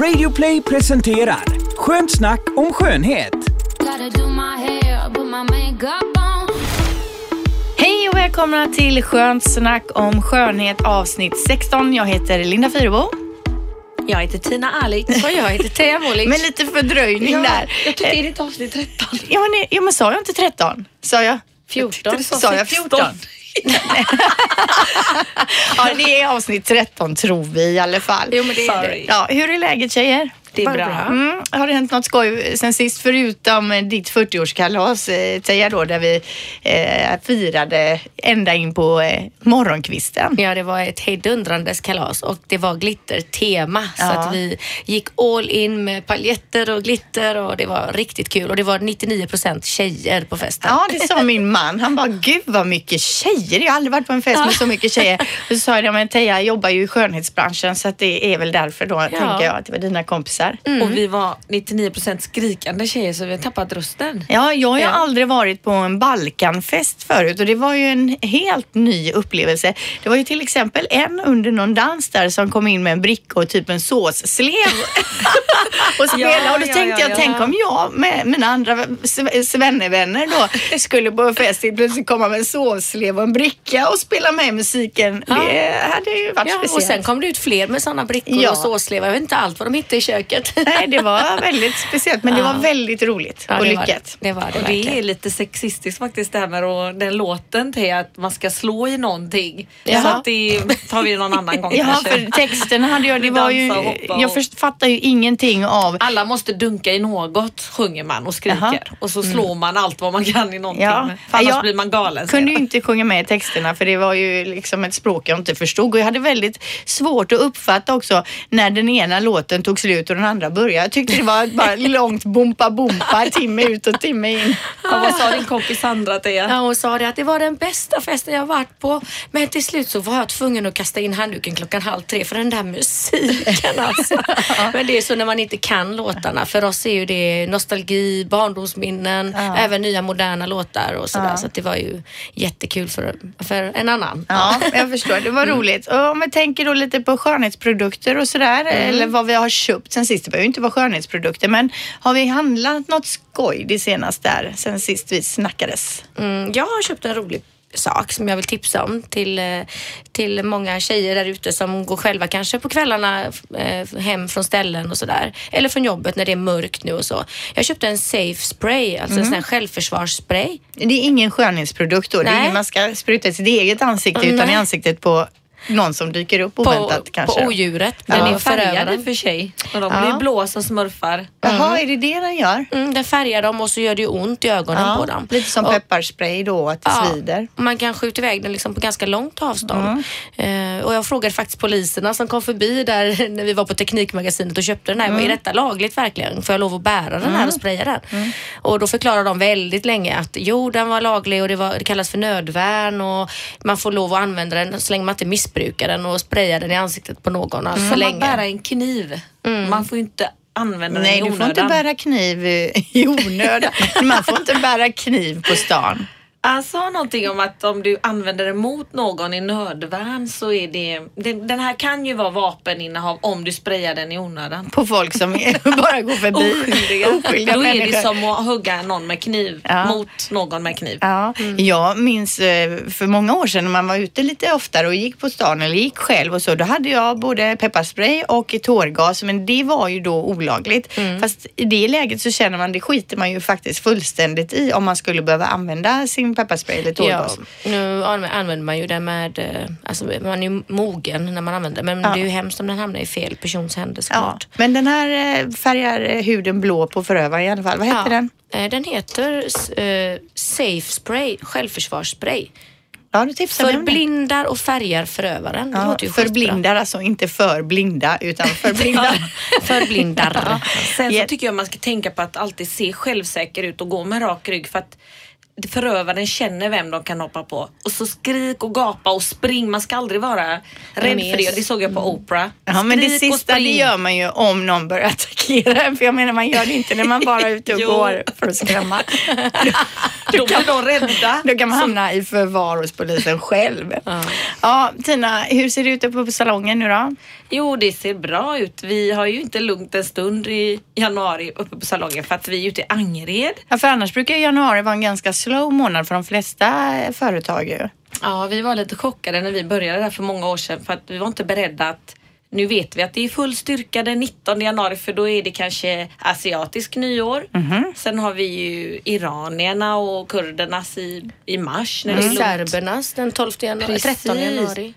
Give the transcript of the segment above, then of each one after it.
Radioplay presenterar Skönt snack om skönhet. Hej och välkomna till Skönt snack om skönhet avsnitt 16. Jag heter Linda Fyrebo. Jag heter Tina Alic. Och jag heter Teija Målik. Med lite fördröjning Ja, där. jag tycker det är ditt avsnitt 13. Ja men, ja, men sa jag inte 13? Sa jag? 14. Sa jag 14? ja, det är avsnitt 13 tror vi i alla fall. Jo, men det är det. Ja, hur är läget tjejer? Det är Bara bra. Mm. Har det hänt något skoj sen sist förutom eh, ditt 40-årskalas eh, Teija då där vi eh, firade ända in på eh, morgonkvisten? Ja, det var ett hejdundrandes kalas och det var glittertema. Så Ja. att vi gick all in med paljetter och glitter och det var riktigt kul. Och det var 99 procent tjejer på festen. Ja, det sa min man. Han bara, gud vad mycket tjejer. Jag har aldrig varit på en fest med så mycket tjejer. Och så sa jag, men Teija jobbar ju i skönhetsbranschen så att det är väl därför då, tänker jag, att det var dina kompisar. Och vi var 99% skrikande tjejer så vi har tappat rösten. Ja, jag har ju Ja. aldrig varit på en Balkanfest förut och det var ju en helt ny upplevelse. Det var ju till exempel en under någon dans där som kom in med en bricka och typ en såsslev och spelade. Ja, och då ja, tänkte ja, jag, ja. tänk om jag med mina andra sve- svennevänner då skulle på en fest plötsligt komma med en såsslev och en bricka och spela med musiken. Ja. Det hade ju varit Ja, speciellt. och sen kom det ut fler med sådana brickor Ja. och såslevar. Jag vet inte allt vad de hittade i köket. Nej, det var väldigt speciellt men det var väldigt roligt Ja, och det var lyckat. det. Det var det Och det är lite sexistiskt faktiskt det här med att- den låten till att man ska slå i någonting. Jaha. Så att det tar vi någon annan gång Ja, kanske. för texten hade jag, det var ju, jag först- fattar ju ingenting av Alla måste dunka i något sjunger man och skriker. Jaha. Och så slår man allt vad man kan i någonting. Ja. För annars Jag blir man galen. kunde ju inte sjunga med i texterna för det var ju liksom ett språk jag inte förstod och jag hade väldigt svårt att uppfatta också när den ena låten tog slut och den andra började. Jag tyckte det var bara långt bompa bompa timme ut och timme in. Ja, vad sa din kompis Sandra till er? Ja, hon sa det att det var den bästa festen jag varit på. Men till slut så var jag tvungen att kasta in handduken klockan halv tre för den där musiken alltså. Men det är så när man inte kan låtarna. För oss är ju det nostalgi, barndomsminnen, även nya moderna låtar och sådär. Så att det var ju jättekul för, för en annan. Ja, jag förstår. Det var roligt. Och om vi tänker då lite på skönhetsprodukter och sådär, eller vad vi har köpt sen sist. Det behöver ju inte vara skönhetsprodukter, men har vi handlat något skoj det senaste där sen sist vi snackades? Mm, jag har köpt en rolig sak som jag vill tipsa om till, eh, till många tjejer där ute som går själva kanske på kvällarna eh, hem från ställen och sådär. Eller från jobbet när det är mörkt nu och så. Jag köpte en safe spray, alltså en sån här självförsvarsspray. Det är ingen skönhetsprodukt då. Det är Nej. ingen man ska spruta i sitt eget ansikte utan Nej. i ansiktet på någon som dyker upp På, oväntat på kanske. odjuret. Den Ja, är färgad i och för sig. Och de Ja. blir blå som smurfar. Jaha, är det det den gör? Mm, den färgar dem och så gör det ont i ögonen på dem. lite som och, pepparspray då, att det Ja, svider. man kan skjuta iväg den liksom på ganska långt avstånd. Eh, och jag frågade faktiskt poliserna som kom förbi där när vi var på Teknikmagasinet och köpte den här. Är detta lagligt verkligen? Får jag lov att bära den här och spraya den? Och då förklarade de väldigt länge att jo, den var laglig och det, var, det kallas för nödvärn och man får lov att använda den så länge man inte missbrukar den och spraya den i ansiktet på någon allt för man länge. bära en kniv? Man får ju inte använda Nej, den i du får inte onödan. bära kniv eh, i onödan. Man får inte bära kniv på stan. Han sa någonting om att om du använder det mot någon i nödvärn så är det... Den, den här kan ju vara vapeninnehav om du sprayar den i onödan. På folk som bara går förbi. Oskyldiga. Oskyldiga Då är människor. det som att hugga någon med kniv Ja. mot någon med kniv. Ja, jag minns eh, för många år sedan när man var ute lite oftare och gick på stan eller gick själv och så. Då hade jag både pepparspray och tårgas men det var ju då olagligt. Fast i det läget så känner man det skiter man ju faktiskt fullständigt i om man skulle behöva använda sin pepparspray eller Ja, tårgas. nu anv- använder man ju den med, eh, alltså man är ju mogen när man använder den, men Ja. det är ju hemskt om den hamnar i fel persons händer Ja, såklart. men den här eh, färgar eh, huden blå på förövaren i alla fall. Vad heter den? Den heter eh, Safe Spray, självförsvarsspray. Ja, du. Förblindar och färgar förövaren. Det Ja, låter ju skitbra. förblindar, alltså inte för blinda utan förblindar. Förblindar. Sen så Ja. tycker jag man ska tänka på att alltid se självsäker ut och gå med rak rygg för att förövaren känner vem de kan hoppa på. Och så skrik och gapa och spring. Man ska aldrig vara rädd för det. Det såg jag på Oprah. Ja, men det sista det gör man ju om någon börjar attackera en. För jag menar, man gör det inte när man bara är ute och går för att skrämma. Då blir de rädda. Då kan man hamna i förvar hos polisen själv. Ja. Tina, hur ser det ut uppe på salongen nu då? Jo, det ser bra ut. Vi har ju inte lugnt en stund i januari uppe på salongen för att vi är ute i Angered. Ja, för annars brukar januari vara en ganska slow månad för de flesta företag ju. Ja, vi var lite chockade när vi började där för många år sedan för att vi var inte beredda att nu vet vi att det är full styrka den 19 januari för då är det kanske asiatisk nyår. Sen har vi ju iranierna och kurdernas i, i mars. När det är lugnt. Serbernas den 12 januari, 13 Precis. januari.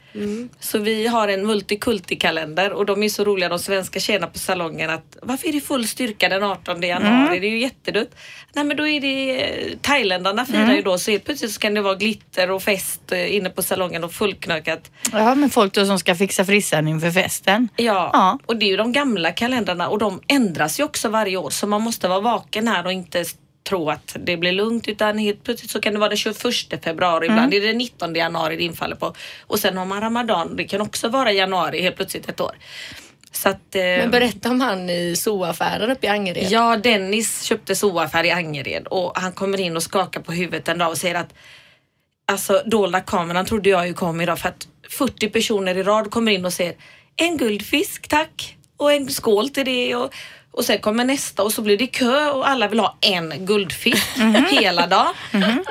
Så vi har en multikulti-kalender och de är så roliga de svenska tjejerna på salongen att varför är det full styrka den 18 januari? Det är ju jättedutt. Nej men då är det eh, thailändarna firar ju då så helt plötsligt så kan det vara glitter och fest eh, inne på salongen och fullknökat. Ja, men folk då som ska fixa frissan inför festen. Ja, Ja. och det är ju de gamla kalendrarna och de ändras ju också varje år så man måste vara vaken här och inte tro att det blir lugnt utan helt plötsligt så kan det vara den 21 februari, ibland är det den 19 januari det infaller på. Och sen har man ramadan, det kan också vara januari helt plötsligt ett år. Att, eh, Men berätta om han i zooaffären uppe i Angered. Ja, Dennis köpte zooaffär i Angered och han kommer in och skakar på huvudet en dag och säger att Alltså dolda kameran trodde jag ju kom idag för att 40 personer i rad kommer in och säger en guldfisk tack och en skål till det och, och sen kommer nästa och så blir det kö och alla vill ha en guldfisk hela dagen.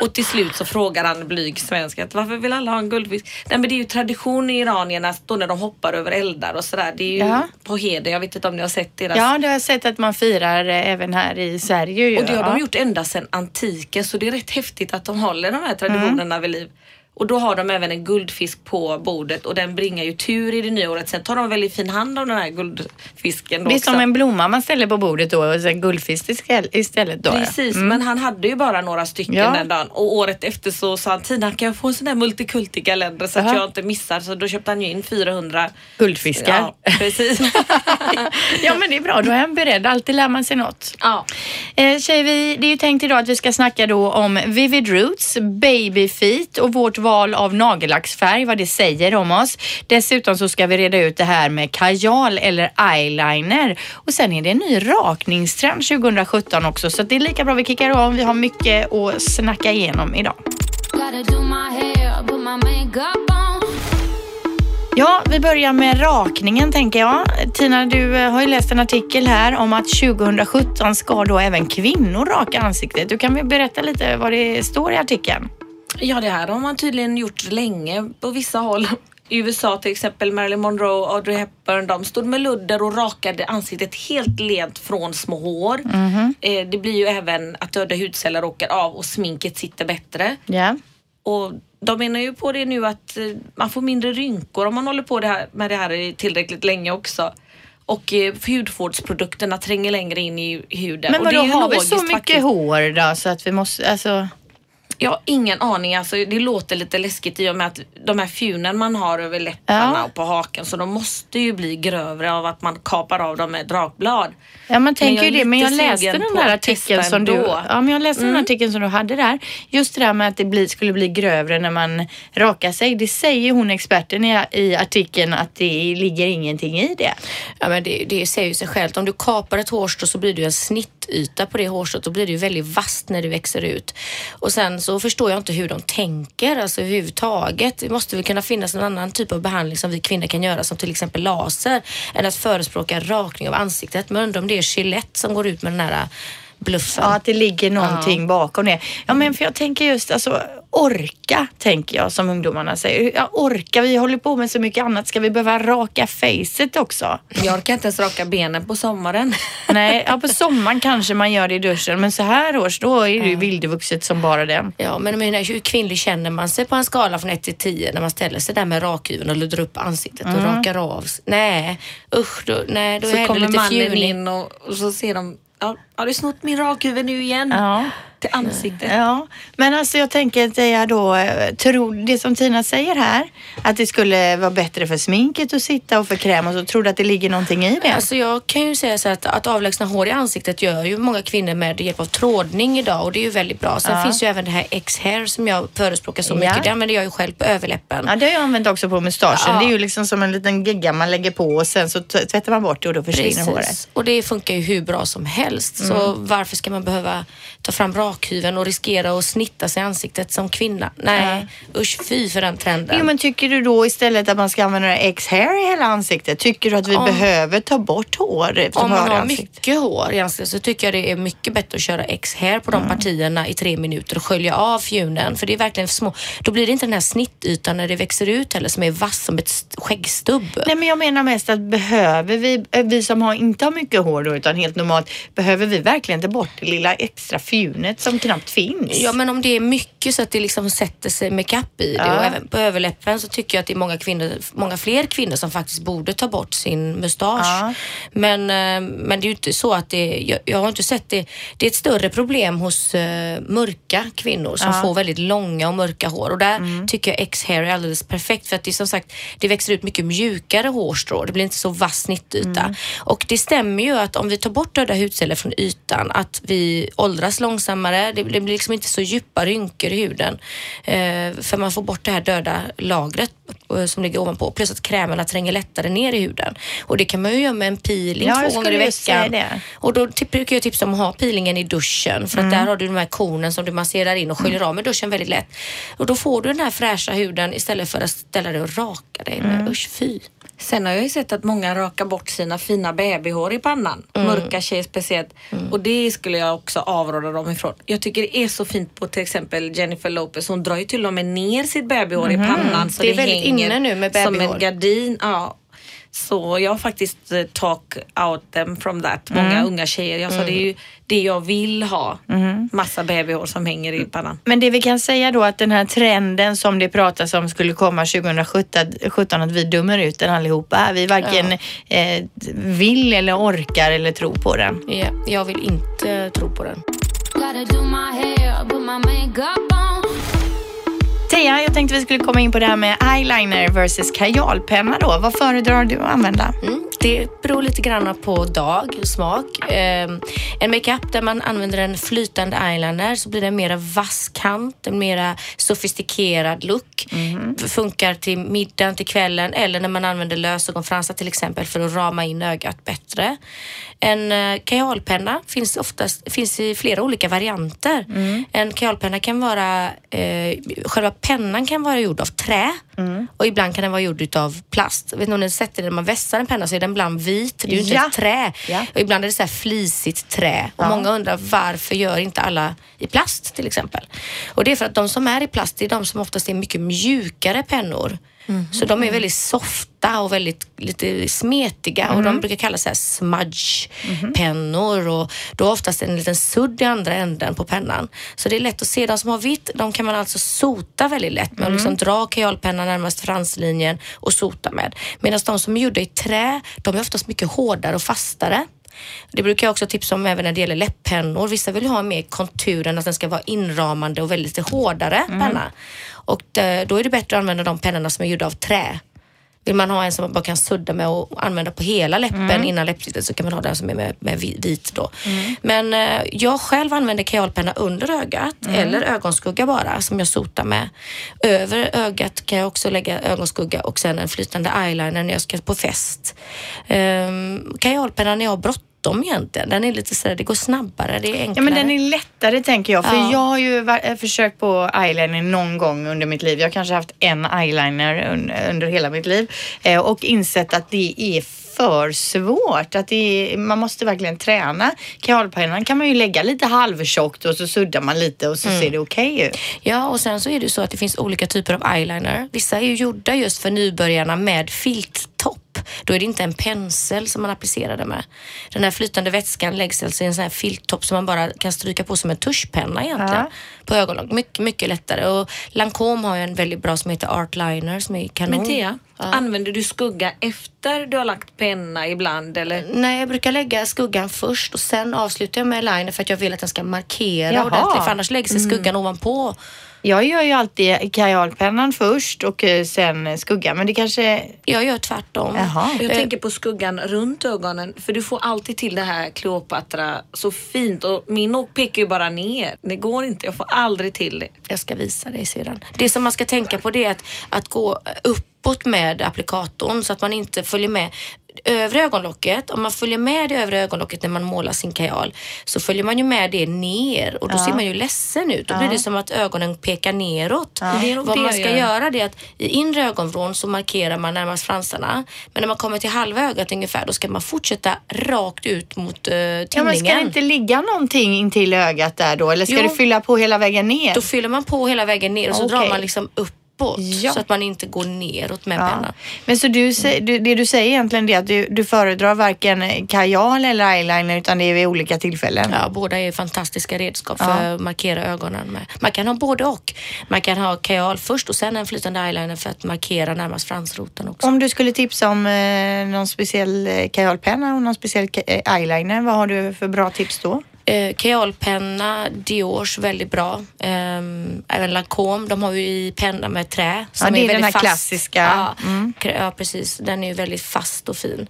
Och till slut så frågar han blyg svensk att varför vill alla ha en guldfisk? Nej men det är ju tradition i iranierna då när de hoppar över eldar och sådär. Det är ju Ja. på heder, jag vet inte om ni har sett deras Ja, det har jag sett att man firar eh, även här i Sverige. Och det har ja. de gjort ända sedan antiken så det är rätt häftigt att de håller de här traditionerna vid liv. Och då har de även en guldfisk på bordet och den bringar ju tur i det nya året. Sen tar de väldigt fin hand om den här guldfisken. Då Det är också. som en blomma man ställer på bordet då och sen guldfisk istället då. Precis, men han hade ju bara några stycken Ja. den dagen och året efter så sa han Tina kan jag få en sån där multikulti-kalender så att Aha. jag inte missar så då köpte han ju in 400 Guldfiskar. Ja, precis. ja men det är bra, då är han beredd. Alltid lär man sig något. ja. Eh, tjejer, vi, det är ju tänkt idag att vi ska snacka då om Vivid Roots, Baby Feet och vårt val av nagellacksfärg, vad det säger om oss. Dessutom så ska vi reda ut det här med kajal eller eyeliner. Och sen är det en ny rakningstrend 2017 också, så det är lika bra vi kickar om. Vi har mycket att snacka igenom idag. Ja, vi börjar med rakningen tänker jag. Tina, du eh, har ju läst en artikel här om att 2017 ska då även kvinnor raka ansiktet. Du kan väl berätta lite vad det står i artikeln? Ja, det här har man tydligen gjort länge på vissa håll. I USA till exempel Marilyn Monroe och Audrey Hepburn, de stod med ludder och rakade ansiktet helt lent från små hår. Eh, det blir ju även att döda hudceller åker av och sminket sitter bättre. Ja. Och de menar ju på det nu att eh, man får mindre rynkor om man håller på det här, med det här tillräckligt länge också. Och eh, hudvårdsprodukterna tränger längre in i huden. Men vadå, har vi så mycket faktiskt. hår då så att vi måste, alltså... Jag har ingen aning. Alltså, det låter lite läskigt i och med att de här fjunen man har över läpparna Ja. och på haken så de måste ju bli grövre av att man kapar av dem med drakblad. Ja man tänker ju det, men jag läste den där artikeln som du. Mm. ja, men jag läste den artikeln som du hade där. Just det där med att det blir, skulle bli grövre när man rakar sig. Det säger hon experten i, i artikeln att det ligger ingenting i det. Ja, men det, det säger ju sig självt. Om du kapar ett hårstrå så blir det ju en snittyta på det hårstrået. Då blir det ju väldigt vasst när det växer ut. Och sen så förstår jag inte hur de tänker alltså överhuvudtaget. Det måste väl kunna finnas en annan typ av behandling som vi kvinnor kan göra som till exempel laser än att förespråka rakning av ansiktet. Men undrar om det är Gillette som går ut med den här bluffen. Ja, att det ligger någonting bakom det. Ja, men för jag tänker just alltså orka, tänker jag som ungdomarna säger. Ja, orka, vi håller på med så mycket annat. Ska vi behöva raka facet också? Jag orkar inte ens raka benen på sommaren. Nej, ja, på sommaren kanske man gör det i duschen, men så här års då är det ju vildvuxet som bara den. Ja, men jag menar, hur kvinnlig känner man sig på en skala från 1 till 10 när man ställer sig där med rakhyveln och luddar upp ansiktet och rakar av? Nej, usch, då, nej, då är Så jag hellre kommer lite mannen fjunig. in och, och så ser de Ja, har du snott min rakhuvud nu igen? Ja. Till ansiktet. Ja, men alltså jag tänker att jag då eh, tror det som Tina säger här, att det skulle vara bättre för sminket att sitta och för kräm och så tror du att det ligger någonting i det? Alltså jag kan ju säga så att, att avlägsna hår i ansiktet gör ju många kvinnor med hjälp av trådning idag och det är ju väldigt bra. Sen Ja. finns ju även det här X-hair som jag förespråkar så Ja. mycket. Det använder jag ju själv på överläppen. Ja, det har jag använt också på mustaschen. Ja. Det är ju liksom som en liten gegga man lägger på och sen så tvättar man bort det och då försvinner håret. Och det funkar ju hur bra som helst. Så Mm. varför ska man behöva ta fram rakhyveln och riskera att snitta sig i ansiktet som kvinna? Nej, usch fy för den trenden. Jo, men tycker du då istället att man ska använda X-hair i hela ansiktet? Tycker du att vi Om- behöver ta bort hår Om man har ansiktet? mycket hår i ansiktet så tycker jag det är mycket bättre att köra X-hair på de partierna i tre minuter och skölja av fjunen. För det är verkligen små. Då blir det inte den här snittytan när det växer ut heller som är vass som ett st- skäggstubb. Nej, men jag menar mest att behöver vi, eh, vi som har, inte har mycket hår då, utan helt normalt, behöver vi verkligen ta bort det lilla extra fjunet som knappt finns? Ja men om det är mycket så att det liksom sätter sig makeup i det Ja. och även på överläppen så tycker jag att det är många, kvinnor, många fler kvinnor som faktiskt borde ta bort sin mustasch. Ja. Men, eh, men det är ju inte så att det, jag, jag har inte sett det. Det är ett större problem hos eh, mörka kvinnor som Ja. Mm. får väldigt långa och mörka hår och där tycker jag X-hair är alldeles perfekt för att det är som sagt det växer ut mycket mjukare hårstrå. Det blir inte så vass snittyta. Mm. Och det stämmer ju att om vi tar bort döda hudceller från ytan att vi åldras långsammare. Det, det blir liksom inte så djupa rynkor i huden. Eh, för man får bort det här döda lagret eh, som ligger ovanpå. Plus att krämerna tränger lättare ner i huden. Och det kan man ju göra med en peeling Ja, två gånger i veckan. Och då brukar jag tipsa om att ha peelingen i duschen för att Mm. där har du de här kornen som du masserar in och sköljer av med duschen väldigt lätt. Och då får du den här fräscha huden istället för att ställa dig och raka dig med. Mm. Usch fy. Sen har jag ju sett att många rakar bort sina fina babyhår i pannan. Mm. Mörka tjejer speciellt. Och det skulle jag också avråda dem ifrån. Jag tycker det är så fint på till exempel Jennifer Lopez. Hon drar ju till och med ner sitt babyhår i pannan så Det det, är väldigt hänger inne nu med som babyhår. en gardin. Ja. Så jag har faktiskt eh, talk out them from that. Många unga tjejer. Jag sa det är ju det jag vill ha. Massa babyhår som hänger i pannan. Men det vi kan säga då att den här trenden som det pratas om skulle komma 2017, 17, att vi dömer ut den allihopa. Vi varken eh, vill eller orkar eller tror på den. Ja, jag vill inte tro på den. Tia, jag tänkte vi skulle komma in på det här med eyeliner versus kajalpenna då. Vad föredrar du att använda? Mm, det beror lite grann på dag och smak. Ehm, en makeup där man använder en flytande eyeliner så blir det en mera vass kant, en mera sofistikerad look. Funkar till middagen, till kvällen eller när man använder lösögonfransar till exempel för att rama in ögat bättre. En eh, kajalpenna finns, oftast, finns i flera olika varianter. En kajalpenna kan vara, eh, själva pennan kan vara gjord av trä och ibland kan den vara gjord av plast. Jag vet ni har sett det när man vässar en penna så är den ibland vit. Det är ju inte Ja. ett trä. Ja. Och ibland är det så här flisigt trä. Och Ja. många undrar varför gör inte alla i plast till exempel? Och det är för att de som är i plast det är de som oftast är mycket mjukare pennor. Så de är väldigt softa och väldigt lite smetiga och de brukar kallas så här smudge-pennor och då är oftast en liten sudd i andra änden på pennan. Så det är lätt att se. De som har vitt, de kan man alltså sota väldigt lätt med att liksom dra kajalpennan närmast franslinjen och sota med. Medan de som är gjorda i trä, de är oftast mycket hårdare och fastare. Det brukar jag också tipsa om även när det gäller läpppennor. Vissa vill ha mer konturen, att den ska vara inramande och väldigt hårdare penna. Och det, då är det bättre att använda de pennorna som är gjorda av trä. Vill man ha en som man bara kan sudda med och använda på hela läppen innan läppstiftet så kan man ha den som är med, med vi- vit då. Men eh, jag själv använder kajalpenna under ögat eller ögonskugga bara som jag sotar med. Över ögat kan jag också lägga ögonskugga och sen en flytande eyeliner när jag ska på fest. Um, kajalpenna när jag har bråttom egentligen. Den är lite sådär, det går snabbare, det är enklare. Ja men den är lättare tänker jag. För Ja. jag har ju eh, försökt på eyeliner någon gång under mitt liv. Jag har kanske haft en eyeliner un, under hela mitt liv. Eh, och insett att det är för svårt. Att det är, man måste verkligen träna. Kajalpennan kan man ju lägga lite halvtjockt och så suddar man lite och så ser det okej ut. Ja, och sen så är det så att det finns olika typer av eyeliner. Vissa är ju gjorda just för nybörjarna med filttopp. Då är det inte en pensel som man applicerar det med. Den här flytande vätskan läggs alltså i en sån här filttopp som man bara kan stryka på som en tuschpenna egentligen. Ja. På ögonlock. Mycket, mycket lättare. Och Lancome har ju en väldigt bra som heter Art Liner som är kanon. Men Thea, använder du skugga efter du har lagt penna ibland eller? Nej, jag brukar lägga skuggan först och sen avslutar jag med liner för att jag vill att den ska markera Jaha. ordentligt. För annars lägger sig skuggan ovanpå. Jag gör ju alltid kajalpennan först och eh, sen skuggan. Men det kanske... Jag gör tvärtom. Jaha. Jag Eh, tänker på skuggan runt ögonen för du får alltid till det här Kleopatra så fint och min pekar ju bara ner. Det går inte, jag får aldrig till det. Jag ska visa dig sedan. Det som man ska tänka på det är att, att gå uppåt med applikatorn så att man inte följer med övre ögonlocket. Om man följer med det övre ögonlocket när man målar sin kajal så följer man ju med det ner och då ser man ju ledsen ut. Då blir det som att ögonen pekar neråt. Det nog Vad man ska gör. göra det är att i inre ögonvrån så markerar man närmast fransarna. Men när man kommer till halva ögat ungefär då ska man fortsätta rakt ut mot uh, Ja, tinningen. men ska det inte ligga någonting intill ögat där då? Eller ska Jo. du fylla på hela vägen ner? Då fyller man på hela vägen ner och så Okej. drar man liksom uppåt Ja. så att man inte går neråt med Ja. pennan. Men så du, det du säger egentligen är att du, du föredrar varken kajal eller eyeliner utan det är vid olika tillfällen? Ja, båda är fantastiska redskap för Ja. att markera ögonen med. Man kan ha både och. Man kan ha kajal först och sen en flytande eyeliner för att markera närmast fransroten också. Om du skulle tipsa om eh, någon speciell eh, kajalpenna och någon speciell eh, eyeliner, vad har du för bra tips då? Eh, kajalpenna, Diors, väldigt bra. Ehm, även Lancome, de har ju i penna med trä. Ja, det är den väldigt här fast. klassiska. Ja, Mm. ja, precis. Den är ju väldigt fast och fin.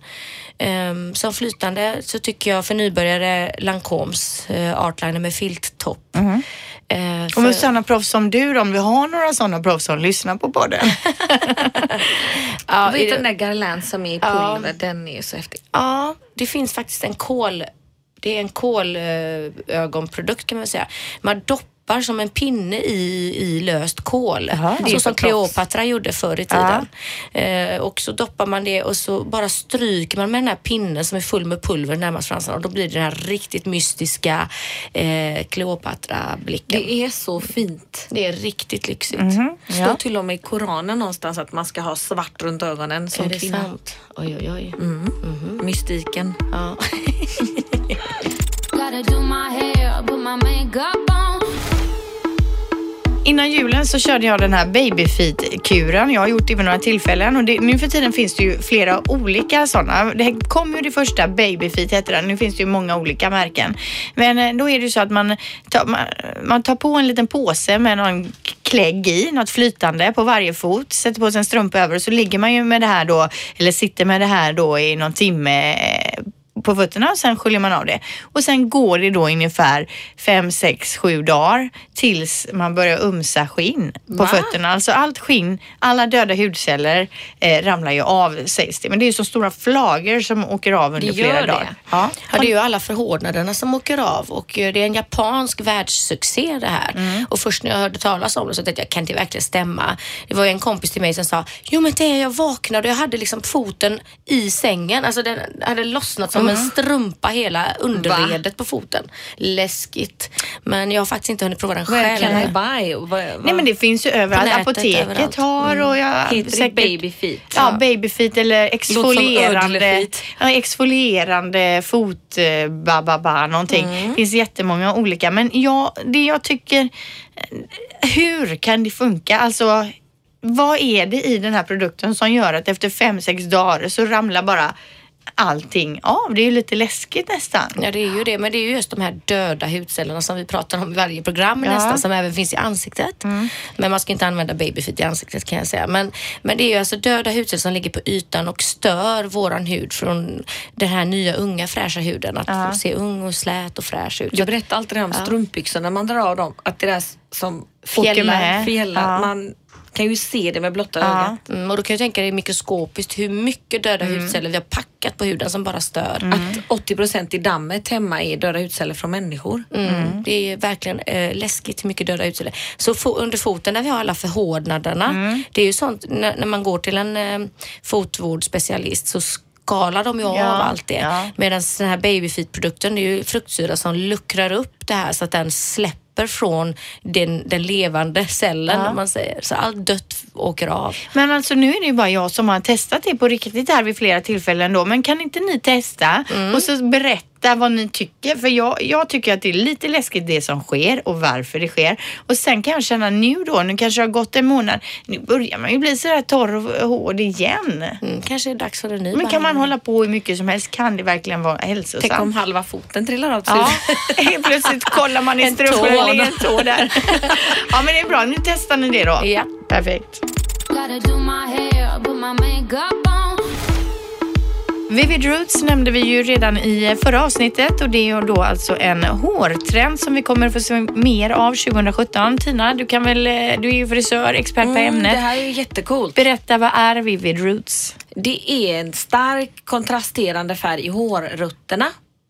Um, som flytande så tycker jag för nybörjare Lancomes uh, Artliner med filttopp. Mm. Eh, Och för- med sådana proffs som du om vi har några sådana proffs som lyssnar på podden. ja, Vet i- den där Garland som är i Ja. pulver, den är så häftig. Ja, det finns faktiskt en kol... Det är en kolögonprodukt kan man säga. Man doppar som en pinne i, i löst kol. Är så som. Kleopatra gjorde förr i tiden. Eh, och så doppar man det och så bara stryker man med den här pinnen som är full med pulver närmast fransarna och då blir det den här riktigt mystiska eh, Kleopatra-blicken. Det är så fint. Det är riktigt lyxigt. står Ja. till och med i Koranen någonstans att man ska ha svart runt ögonen som Är det kvinna. sant? Oj, oj, oj. Mystiken. Ja. Gotta do my hair, put my makeup on. Innan julen så körde jag den här babyfeet-kuren. Jag har gjort det vid några tillfällen och det, nu för tiden finns det ju flera olika sådana. Det kom ju det första babyfeet hette den. Nu finns det ju många olika märken. Men eh, då är det ju så att man tar, man, man tar på en liten påse med någon klägg i, något flytande på varje fot, sätter på sig en strumpa över och så ligger man ju med det här då, eller sitter med det här då i någon timme eh, på fötterna och sen sköljer man av det. Och sen går det då ungefär fem, sex, sju dagar tills man börjar umsa skinn på Va? fötterna. Alltså allt skinn, alla döda hudceller eh, ramlar ju av sägs det. Men det är ju så stora flagor som åker av under Det flera det. dagar. Ja. Ja, det är ju alla förhårdnaderna som åker av och eh, det är en japansk världssuccé det här. Mm. Och först när jag hörde talas om det så tänkte jag, kan det verkligen stämma? Det var ju en kompis till mig som sa, jo men det är jag vaknade och jag hade liksom foten i sängen. Alltså den hade lossnat som Mm. en strumpa hela underredet på foten. Läskigt. Men jag har faktiskt inte hunnit prova den själv. kan I buy? Nej men det finns ju överallt. nätet, Apoteket överallt. har och jag heter det babyfeet? Ja, babyfeet eller exfolierande, exfolierande fot eh, ba, ba, ba, någonting. Det finns jättemånga olika. Men ja, det jag tycker, hur kan det funka? Alltså, vad är det i den här produkten som gör att efter fem, sex dagar så ramlar bara allting av? Det är ju lite läskigt nästan. Ja det är ju det, men det är ju just de här döda hudcellerna som vi pratar om i varje program Ja. nästan, som även finns i ansiktet. Men man ska inte använda babyfeet i ansiktet kan jag säga. Men, men det är ju alltså döda hudceller som ligger på ytan och stör våran hud från den här nya unga fräscha huden. Att få se ung och slät och fräsch ut. Jag berättar alltid det här om strumpbyxorna när man drar av dem. Att det där som Åker med. fjällar. Ja. Man kan ju se det med blotta Ja. ögat. Mm, och då kan jag tänka dig mikroskopiskt hur mycket döda hudceller vi har packat på huden som bara stör. Att 80 procent i dammet hemma är döda hudceller från människor. Mm. Det är verkligen eh, läskigt hur mycket döda hudceller. Så fo- under foten där vi har alla förhårdnaderna. Det är ju sånt när, när man går till en eh, fotvårdsspecialist så skalar de ju Ja, av allt det. ja. Medan den här babyfeet-produkten det är ju fruktsyra som luckrar upp det här så att den släpper släpper från den, den levande cellen Ja. om man säger. Så allt dött åker av. Men alltså nu är det ju bara jag som har testat det på riktigt här vid flera tillfällen då. Men kan inte ni testa och så berätta vad ni tycker? För jag, jag tycker att det är lite läskigt det som sker och varför det sker. Och sen kan jag känna nu då, nu kanske det har gått en månad, nu börjar man ju bli sådär torr och hård igen. Mm, kanske är det dags för en ny Men kan man hålla på hur mycket som helst? Kan det verkligen vara Tänk om hälsosamt? halva foten trillar av till Ja, helt plötsligt kollar man i En det tå där. Ja men det är bra, nu testar ni det då. Ja. Perfekt. Vivid Roots nämnde vi ju redan i förra avsnittet och det är ju då alltså en hårtrend som vi kommer att få se mer av 2017. Tina, du kan väl, eh, du är ju frisör, expert på Mm, det ämnet. här är ju jättecoolt. Berätta, vad är Vivid Roots? Det är en stark kontrasterande färg i hårrötterna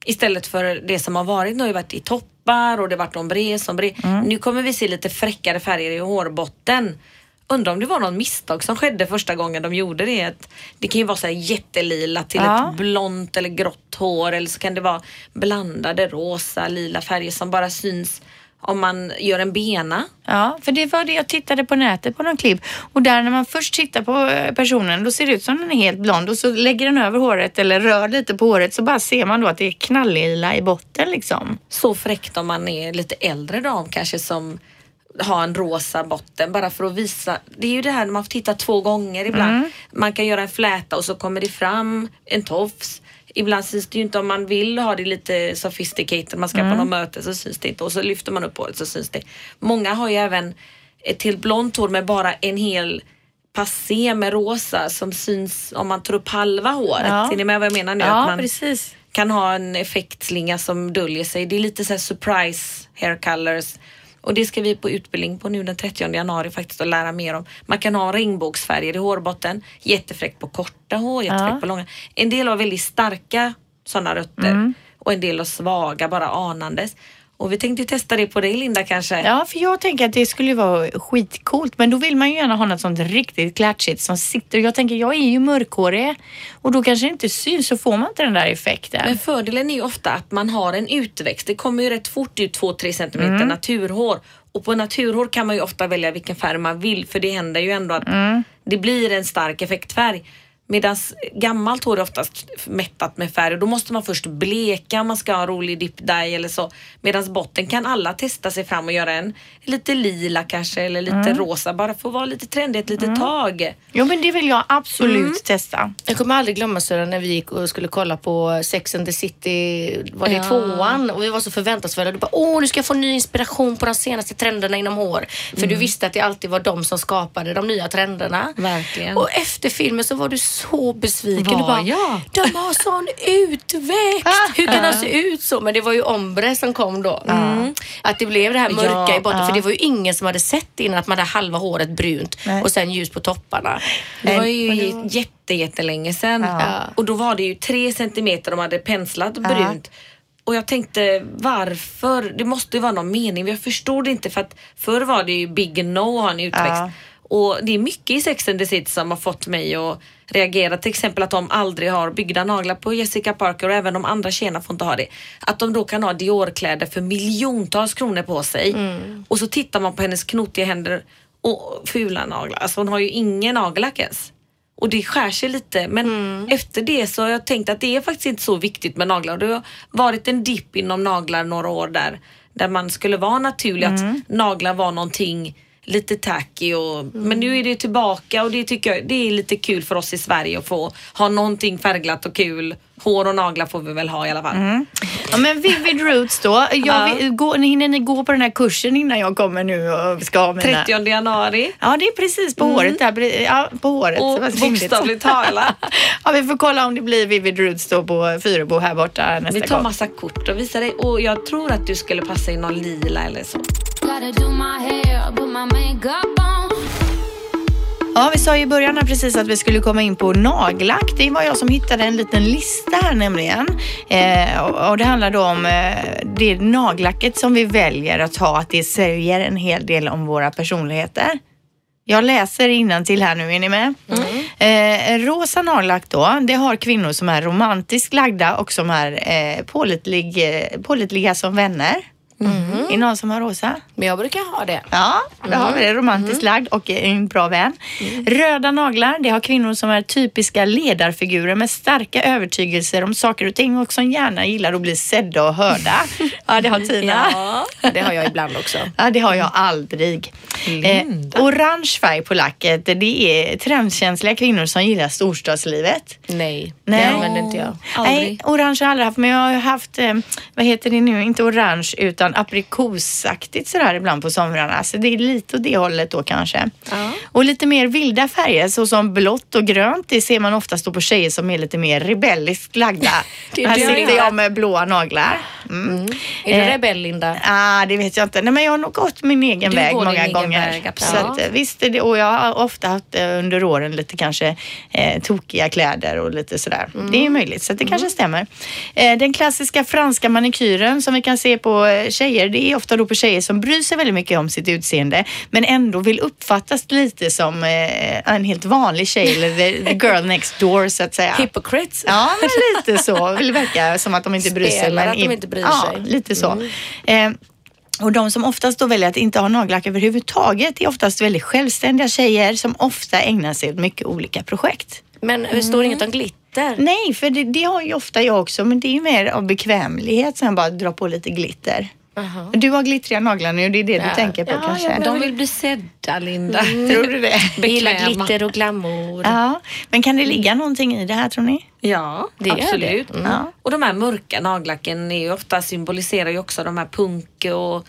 istället för det som har varit. Nu har ju varit i toppar och det har varit ombre, sombre. Nu kommer vi se lite fräckare färger i hårbotten. Undrar om det var någon misstag som skedde första gången de gjorde det. Det kan ju vara så här jättelila till Ja. ett blont eller grått hår eller så kan det vara blandade rosa, lila färger som bara syns om man gör en bena. Ja, för det var det jag tittade på nätet på någon klipp och där när man först tittar på eh, personen då ser det ut som den är helt blond och så lägger den över håret eller rör lite på håret så bara ser man då att det är knalllila i botten liksom. så fräckt om man är lite äldre dam kanske som har en rosa botten bara för att visa. Det är ju det här när man får titta två gånger ibland. Man kan göra en fläta och så kommer det fram en tofs. Ibland syns det ju inte om man vill ha det lite sophisticated. Man ska på något möte så syns det inte och så lyfter man upp håret så syns det. Många har ju även ett till blont hår med bara en hel passé med rosa som syns om man tar upp halva håret. Ja. Ser ni med vad jag menar nu? Ja, Att man, precis. kan ha en effektslinga som döljer sig. Det är lite så surprise hair colors. Och det ska vi på utbildning på nu den 30 januari faktiskt och lära mer om. Man kan ha regnbågsfärger i hårbotten. Jättefräckt på korta hår, jättefräckt Ja. på långa. En del har väldigt starka sådana rötter och en del har svaga, bara anandes. Och vi tänkte testa det på dig Linda kanske. Ja, för jag tänker att det skulle vara skitcoolt, men då vill man ju gärna ha något sånt riktigt klatschigt som sitter. Jag tänker, jag är ju mörkhårig och då kanske det inte syns så får man inte den där effekten. Men fördelen är ju ofta att man har en utväxt. Det kommer ju rätt fort ut 2-3 centimeter Mm. naturhår. Och på naturhår kan man ju ofta välja vilken färg man vill för det händer ju ändå att Mm. det blir en stark effektfärg. Medan gammalt hår är oftast mättat med färg och då måste man först bleka om man ska ha en rolig dip dye eller så. Medan botten kan alla testa sig fram och göra en lite lila kanske eller lite Mm. rosa bara för att vara lite trendig ett litet tag. Jo, men det vill jag absolut Mm. testa. Jag kommer aldrig glömma Sören när vi gick och skulle kolla på Sex and the City, var det Ja. tvåan? Och vi var så förväntansfulla. Du bara, åh nu ska jag få ny inspiration på de senaste trenderna inom hår. För du visste att det alltid var de som skapade de nya trenderna. Verkligen. Och efter filmen så var du så besviken. Var bara, jag? de har sån utväxt. Hur kan de se ut så? Men det var ju Ombre som kom då. Mm. Att det blev det här mörka Ja, i botten. ja. För det var ju ingen som hade sett innan att man hade halva håret brunt Nej. och sen ljus på topparna. Det var ju det var- jätte, jättelänge sedan. Ja. Och då var det ju tre centimeter de hade penslat brunt. Och jag tänkte varför? Det måste ju vara någon mening. Jag förstod det inte för att förr var det ju big no att ha en utväxt. Ja. Och det är mycket i Sex and the City som har fått mig att reagera. Till exempel att de aldrig har byggda naglar på Jessica Parker och även de andra tjejerna får inte ha det. Att de då kan ha Dior-kläder för miljontals kronor på sig. Och så tittar man på hennes knotiga händer och fula naglar. Alltså hon har ju ingen nagellack ens. Och det skär sig lite men efter det så har jag tänkt att det är faktiskt inte så viktigt med naglar. Det har varit en dipp inom naglar några år där, där man skulle vara naturlig att naglar var någonting lite tacky och, men nu är det tillbaka och det tycker jag det är lite kul för oss i Sverige att få ha någonting färgglatt och kul. Hår och naglar får vi väl ha i alla fall. Ja, men Vivid Roots då. Jag Ja. vill, gå, hinner ni gå på den här kursen innan jag kommer nu och ska ha mina... 30 januari Ja, det är precis på håret där. Ja, på håret. och bokstavligt talat. Ja, vi får kolla om det blir Vivid Roots då på Fyrebo här borta nästa Vi tar gång. massa kort och visar dig och jag tror att du skulle passa i någon lila eller så. Gotta do my hair, put my makeup on. Ja, vi sa ju i början här precis att vi skulle komma in på nagellack. Det var jag som hittade en liten lista här nämligen. Eh, och, och det handlar då om eh, det nagellacket som vi väljer att ha, att det säger en hel del om våra personligheter. Jag läser till här nu, är ni med? Eh, rosa nagellack då, det har kvinnor som är romantiskt lagda och som är eh, pålitlig, eh, pålitliga som vänner. Är det någon som har rosa? Men jag brukar ha det. Ja, det har vi det. Romantiskt lagd och en bra vän. Röda naglar, det har kvinnor som är typiska ledarfigurer med starka övertygelser om saker och ting och som gärna gillar att bli sedda och hörda. Ja, det har Tina. Ja, det har jag ibland också. Ja, det har jag aldrig. Eh, orange färg på lacket, det är trendkänsliga kvinnor som gillar storstadslivet. Nej, Nej. det använder inte jag. Nej, orange har jag aldrig haft, men jag har haft, eh, vad heter det nu, inte orange utan aprikosaktigt sådär ibland på somrarna. Så det är lite åt det hållet då kanske. Ja. Och lite mer vilda färger såsom blått och grönt, det ser man oftast då på tjejer som är lite mer rebelliskt lagda. Här sitter jag med blåa naglar. Mm. Är du Eh, rebell Linda? Ah, det vet jag inte. Nej, men jag har nog gått min egen Du väg många gånger. väg, så att, eh, visst det, och jag har ofta haft eh, under åren lite kanske eh, tokiga kläder och lite sådär. Det är möjligt, så det kanske stämmer. Eh, den klassiska franska manikyren som vi kan se på tjejer, det är ofta då på tjejer som bryr sig väldigt mycket om sitt utseende men ändå vill uppfattas lite som eh, en helt vanlig tjej eller the, the girl next door så att säga. Hypocrites? Ja, men lite så. Vill verka som att de inte bryr sig. Spelar men att de inte bryr ja, sig. lite så. Eh, och de som oftast då väljer att inte ha nagellack överhuvudtaget är oftast väldigt självständiga tjejer som ofta ägnar sig åt mycket olika projekt. Men det står inget om glitter? Nej, för det, det har ju ofta jag också, men det är ju mer av bekvämlighet sen bara dra på lite glitter. Du har glittriga naglar nu, det är det du Ja. tänker på Ja, kanske? De vill bli sedda, Linda. Tror du det? Jag gillar glitter och glamour. Ja, men kan det ligga någonting i det här tror ni? Ja, Det absolut. det. Ja. Och de här mörka nagellacken är ju ofta symboliserar ju också de här punk och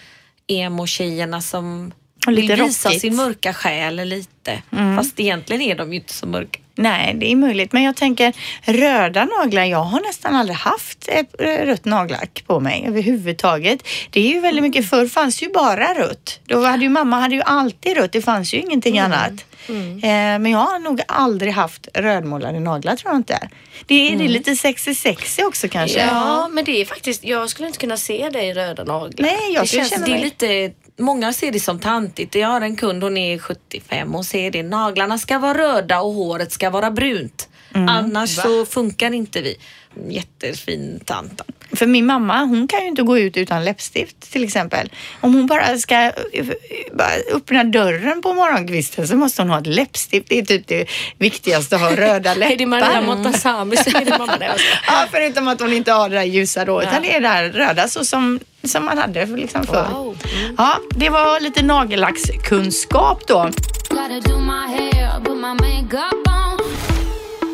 emo-tjejerna som Och lite vill visa rockigt. sin mörka själ lite. Fast egentligen är de ju inte så mörka. Nej, det är möjligt. Men jag tänker röda naglar. Jag har nästan aldrig haft eh, rött nagellack på mig överhuvudtaget. Det är ju väldigt mycket. Förr fanns ju bara rött. Då hade ju mamma hade ju alltid rött. Det fanns ju ingenting annat. Eh, men jag har nog aldrig haft rödmålade naglar tror jag inte. Det är, det är lite sexy sexy också kanske. Ja, men det är faktiskt, jag skulle inte kunna se dig i röda naglar. Nej, jag Det, känns, känna det är mig... lite, många ser det som tantigt. Jag har en kund, hon är 75 och ser det. Naglarna ska vara röda och håret ska vara brunt. Annars så funkar inte vi. Jättefin tant. För min mamma, hon kan ju inte gå ut utan läppstift till exempel. Om hon bara ska eh, bara öppna dörren på morgonkvisten så måste hon ha ett läppstift. Det är typ det viktigaste att ha röda läppar. Är det Maria Montazami som är din mamma? Ja, förutom att hon inte har det där ljusa då, utan det är det här röda så som, som man hade liksom förr. Wow. Ja, det var lite nagellackskunskap då.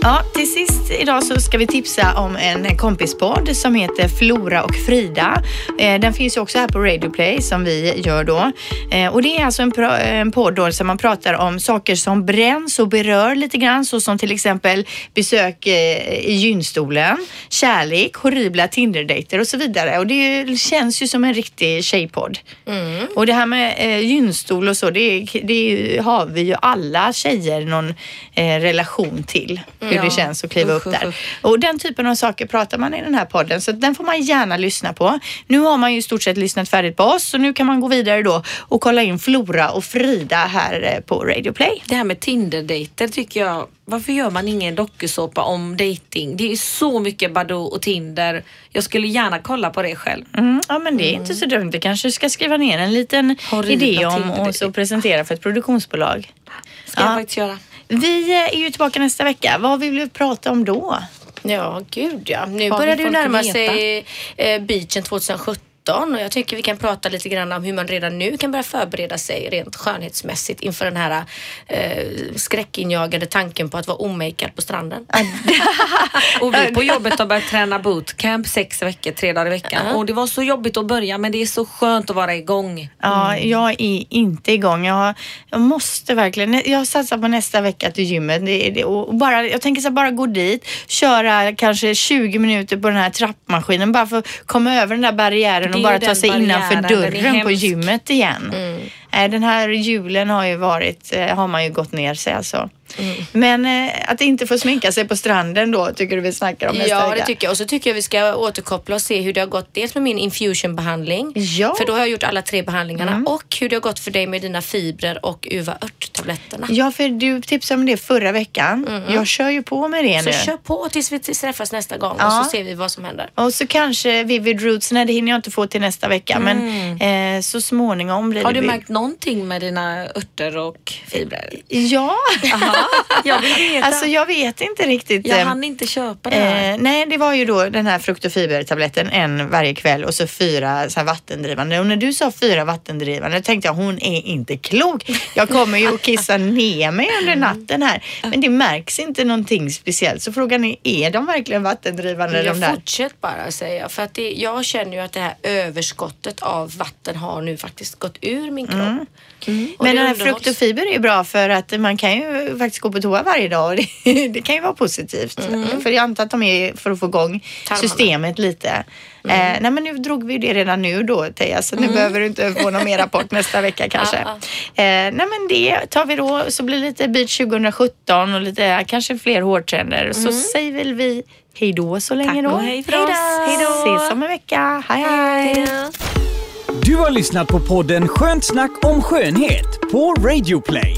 Ja, till sist idag så ska vi tipsa om en kompispodd som heter Flora och Frida. Eh, Den finns ju också här på Radio Play som vi gör då. Eh, Och det är alltså en, podd då som man pratar om saker som bränns och berör lite grann så som till exempel besök eh, i gynstolen, kärlek, horribla Tinderdejter och så vidare. Och det känns ju som en riktig tjejpodd. Och det här med gynstol och så, det, det har vi ju alla tjejer någon relation till. Hur det känns att kliva upp där. Och den typen av saker pratar man i den här podden så den får man gärna lyssna på. Nu har man ju i stort sett lyssnat färdigt på oss så nu kan man gå vidare då och kolla in Flora och Frida här eh, på Radio Play. Det här med Tinder-dejter tycker jag, varför gör man ingen dokusåpa om dating? Det är så mycket Badoo och Tinder. Jag skulle gärna kolla på det själv. Mm, ja men det är inte så dumt. Vi kanske ska skriva ner en liten Horribla idé om och så presentera för ett produktionsbolag. Ska jag Ja. faktiskt göra. Vi eh, är ju tillbaka nästa vecka. Vad vill vi prata om då? Ja, gud ja. Nu börjar det ju närma sig eh, beachen 2017 och jag tycker vi kan prata lite grann om hur man redan nu kan börja förbereda sig rent skönhetsmässigt inför den här eh, skräckinjagande tanken på att vara omakead på stranden. Och vi på jobbet har börjat träna bootcamp sex veckor, tre dagar i veckan. Och det var så jobbigt att börja men det är så skönt att vara igång. Ja, jag är inte igång. Jag, jag måste verkligen. Jag satsar på nästa vecka till gymmet. Det, det, och bara, jag tänker så här, bara gå dit, köra kanske 20 minuter på den här trappmaskinen bara för att komma över den där barriären och bara ta sig innanför dörren på gymmet igen. Eh, Den här julen har ju varit, eh, har man ju gått ner sig alltså. Men eh, att inte få sminka sig på stranden då tycker du vi snackar om nästa Ja, vecka? det tycker jag. Och så tycker jag vi ska återkoppla och se hur det har gått. Dels med min infusionbehandling. Ja. Mm. För då har jag gjort alla tre behandlingarna. Och hur det har gått för dig med dina fibrer och uva ört-tabletterna. Ja, för du tipsade om det förra veckan. Jag kör ju på med det Så nu. kör på tills vi träffas nästa gång Ja. och så ser vi vad som händer. Och så kanske Vivid Roots, nej det hinner jag inte få till nästa vecka, men eh, så småningom blir Har det... du vi- märkt någonting med dina örter och fibrer? Ja, Jag vill veta. alltså jag vet inte riktigt. jag eh, hann inte köpa det här. Eh, nej, det var ju då den här frukt och fibertabletten en varje kväll och så fyra så här vattendrivande. Och när du sa fyra vattendrivande tänkte jag hon är inte klok. Jag kommer ju att kissa ner mig under natten här. Men det märks inte någonting speciellt. Så frågan är, är de verkligen vattendrivande de Jag där? fortsätt bara säger jag. För att det, jag känner ju att det här överskottet av vatten har nu faktiskt gått ur min kropp. Mm. Och Men den här frukt och fiber är bra för att man kan ju faktiskt gå på toa varje dag och det, det kan ju vara positivt. För jag antar att de är för att få igång Tarmarna. systemet lite. Eh, nej men nu drog vi det redan nu då Teija så nu behöver du inte få någon mer rapport nästa vecka kanske. Ja, Eh, nej men det tar vi då så blir det lite beach 2017 och lite kanske fler hårtrender. Så säger väl vi hej då så länge Tack då. hej för oss. Hej då. Ses om en vecka. Hej hej. Du har lyssnat på podden Skönt snack om skönhet på Radio Play.